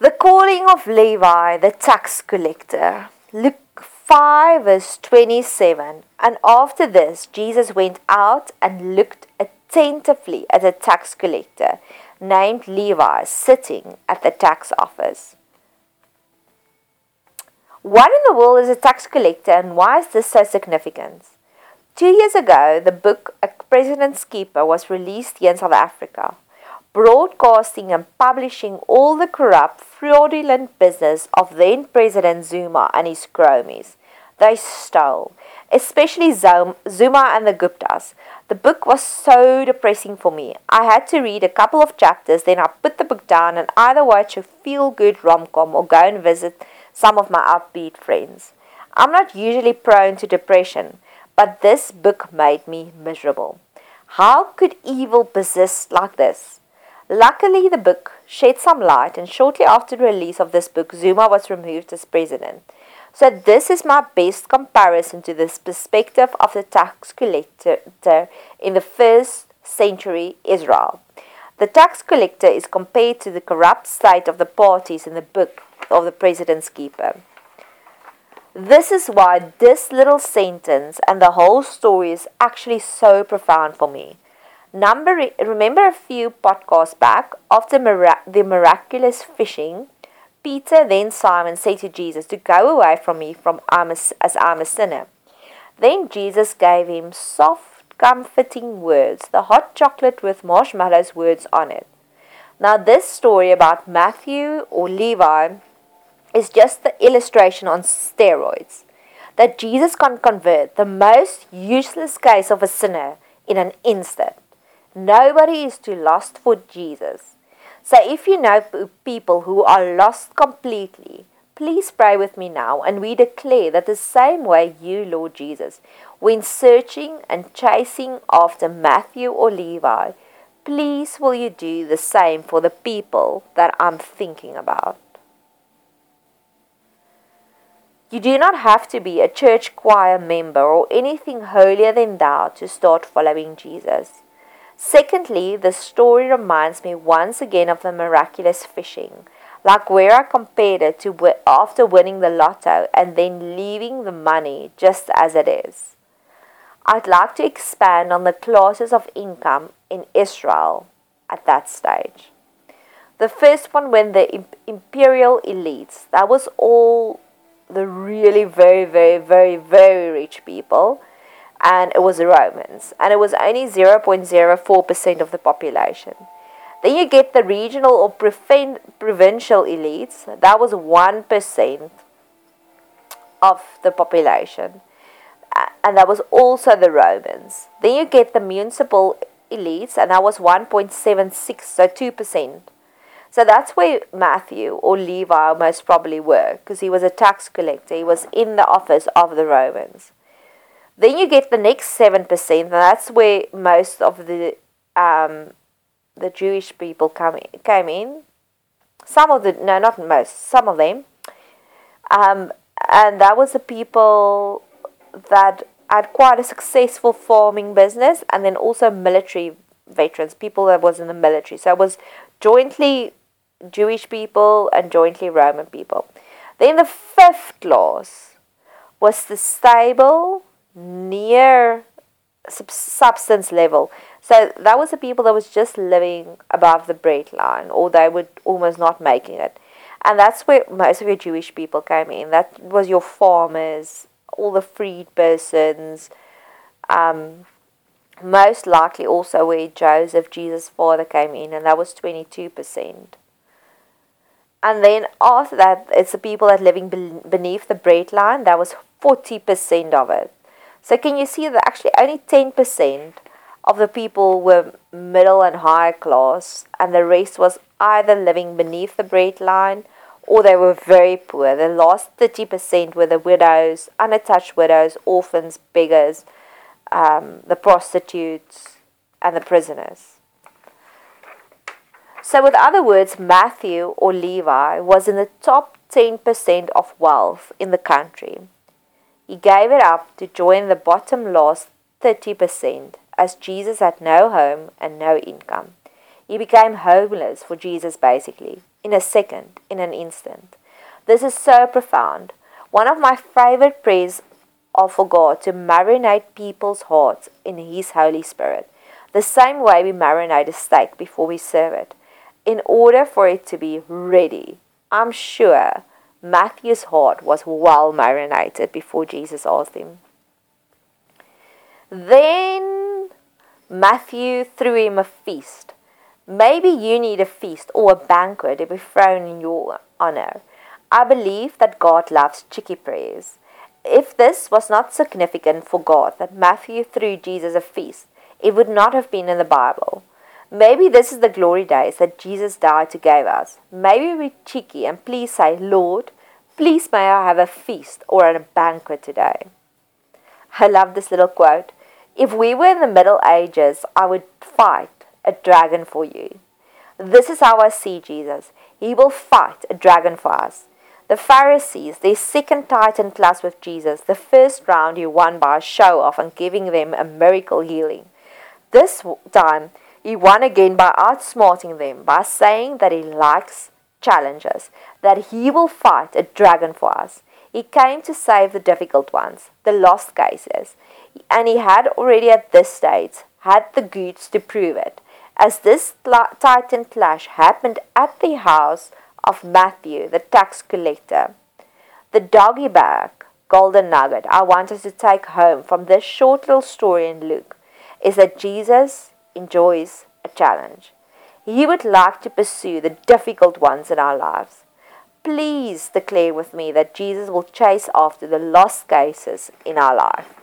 The calling of Levi, the tax collector. Luke 5, verse 27. And after this, Jesus went out and looked attentively at a tax collector named Levi sitting at the tax office. What in the world is a tax collector and why is this so significant? Two years ago, the book A President's Keeper was released here in South Africa, broadcasting and publishing all the corrupt, fraudulent business of then President Zuma and his cronies. They stole, especially Zuma and the Guptas. The book was so depressing for me. I had to read a couple of chapters, then I put the book down and either watch a feel good rom com or go and visit some of my upbeat friends. I'm not usually prone to depression, but this book made me miserable. How could evil persist like this? Luckily, the book shed some light, and shortly after the release of this book, Zuma was removed as president. So, this is my best comparison to this perspective of the tax collector in the first century Israel. The tax collector is compared to the corrupt state of the parties in the book of the president's keeper. This is why this little sentence and the whole story is actually so profound for me. Number, remember a few podcasts back, after mira- the miraculous fishing, Peter then Simon said to Jesus to go away from me from I'm a, as I'm a sinner. Then Jesus gave him soft, comforting words, the hot chocolate with marshmallows words on it. Now, this story about Matthew or Levi is just the illustration on steroids that Jesus can convert the most useless case of a sinner in an instant. Nobody is too lost for Jesus. So if you know people who are lost completely, please pray with me now and we declare that the same way you, Lord Jesus, when searching and chasing after Matthew or Levi, please will you do the same for the people that I'm thinking about. You do not have to be a church choir member or anything holier than thou to start following Jesus. Secondly, the story reminds me once again of the miraculous fishing, like where I compared it to after winning the lotto and then leaving the money just as it is. I'd like to expand on the classes of income in Israel at that stage. The first one, when the imperial elites, that was all the really very, very, very, very rich people, and it was the Romans, and it was only 0.04% of the population. Then you get the regional or provincial elites, that was 1% of the population, and that was also the Romans. Then you get the municipal elites, and that was 1.76, so 2%. So that's where Matthew or Levi most probably were, because he was a tax collector. He was in the office of the Romans. Then you get the next seven percent, and that's where most of the um, the Jewish people come came in. Some of the no, not most, some of them, um, and that was the people that had quite a successful farming business, and then also military veterans, people that was in the military. So it was jointly Jewish people and jointly Roman people. Then the fifth clause was the stable, near substance level. So that was the people that was just living above the bread line, or they were almost not making it. And that's where most of your Jewish people came in. That was your farmers, all the freed persons, um, most likely also where Joseph, Jesus' father, came in, and that was 22%. And then after that, it's the people that living beneath the bread line. That was 40% of it. So can you see that actually only 10% of the people were middle and high class, and the rest was either living beneath the bread line or they were very poor. The last 30% were the widows, unattached widows, orphans, beggars, um, the prostitutes, and the prisoners. So, with other words, Matthew or Levi was in the top 10% of wealth in the country. He gave it up to join the bottom last 30% as Jesus had no home and no income. He became homeless for Jesus basically, in a second, in an instant. This is so profound. One of my favorite prayers are for God to marinate people's hearts in His Holy Spirit, the same way we marinate a steak before we serve it, in order for it to be ready. I'm sure Matthew's heart was well marinated before Jesus asked him. Then Matthew threw him a feast. Maybe you need a feast or a banquet to be thrown in your honor. I believe that God loves cheeky prayers. If this was not significant for God that Matthew threw Jesus a feast, it would not have been in the Bible. Maybe this is the glory days that Jesus died to give us. Maybe we're cheeky and please say, Lord, please may I have a feast or a banquet today. I love this little quote. If we were in the Middle Ages, I would fight a dragon for you. This is how I see Jesus. He will fight a dragon for us. The Pharisees, their second titan class with Jesus, the first round he won by a show off and giving them a miracle healing. This time, he won again by outsmarting them, by saying that he likes challenges, that he will fight a dragon for us. He came to save the difficult ones, the lost cases and he had already at this stage had the goods to prove it, as this titan clash happened at the house of Matthew, the tax collector. The doggy bag, golden nugget, I want us to take home from this short little story in Luke is that Jesus enjoys a challenge. He would like to pursue the difficult ones in our lives. Please declare with me that Jesus will chase after the lost cases in our life.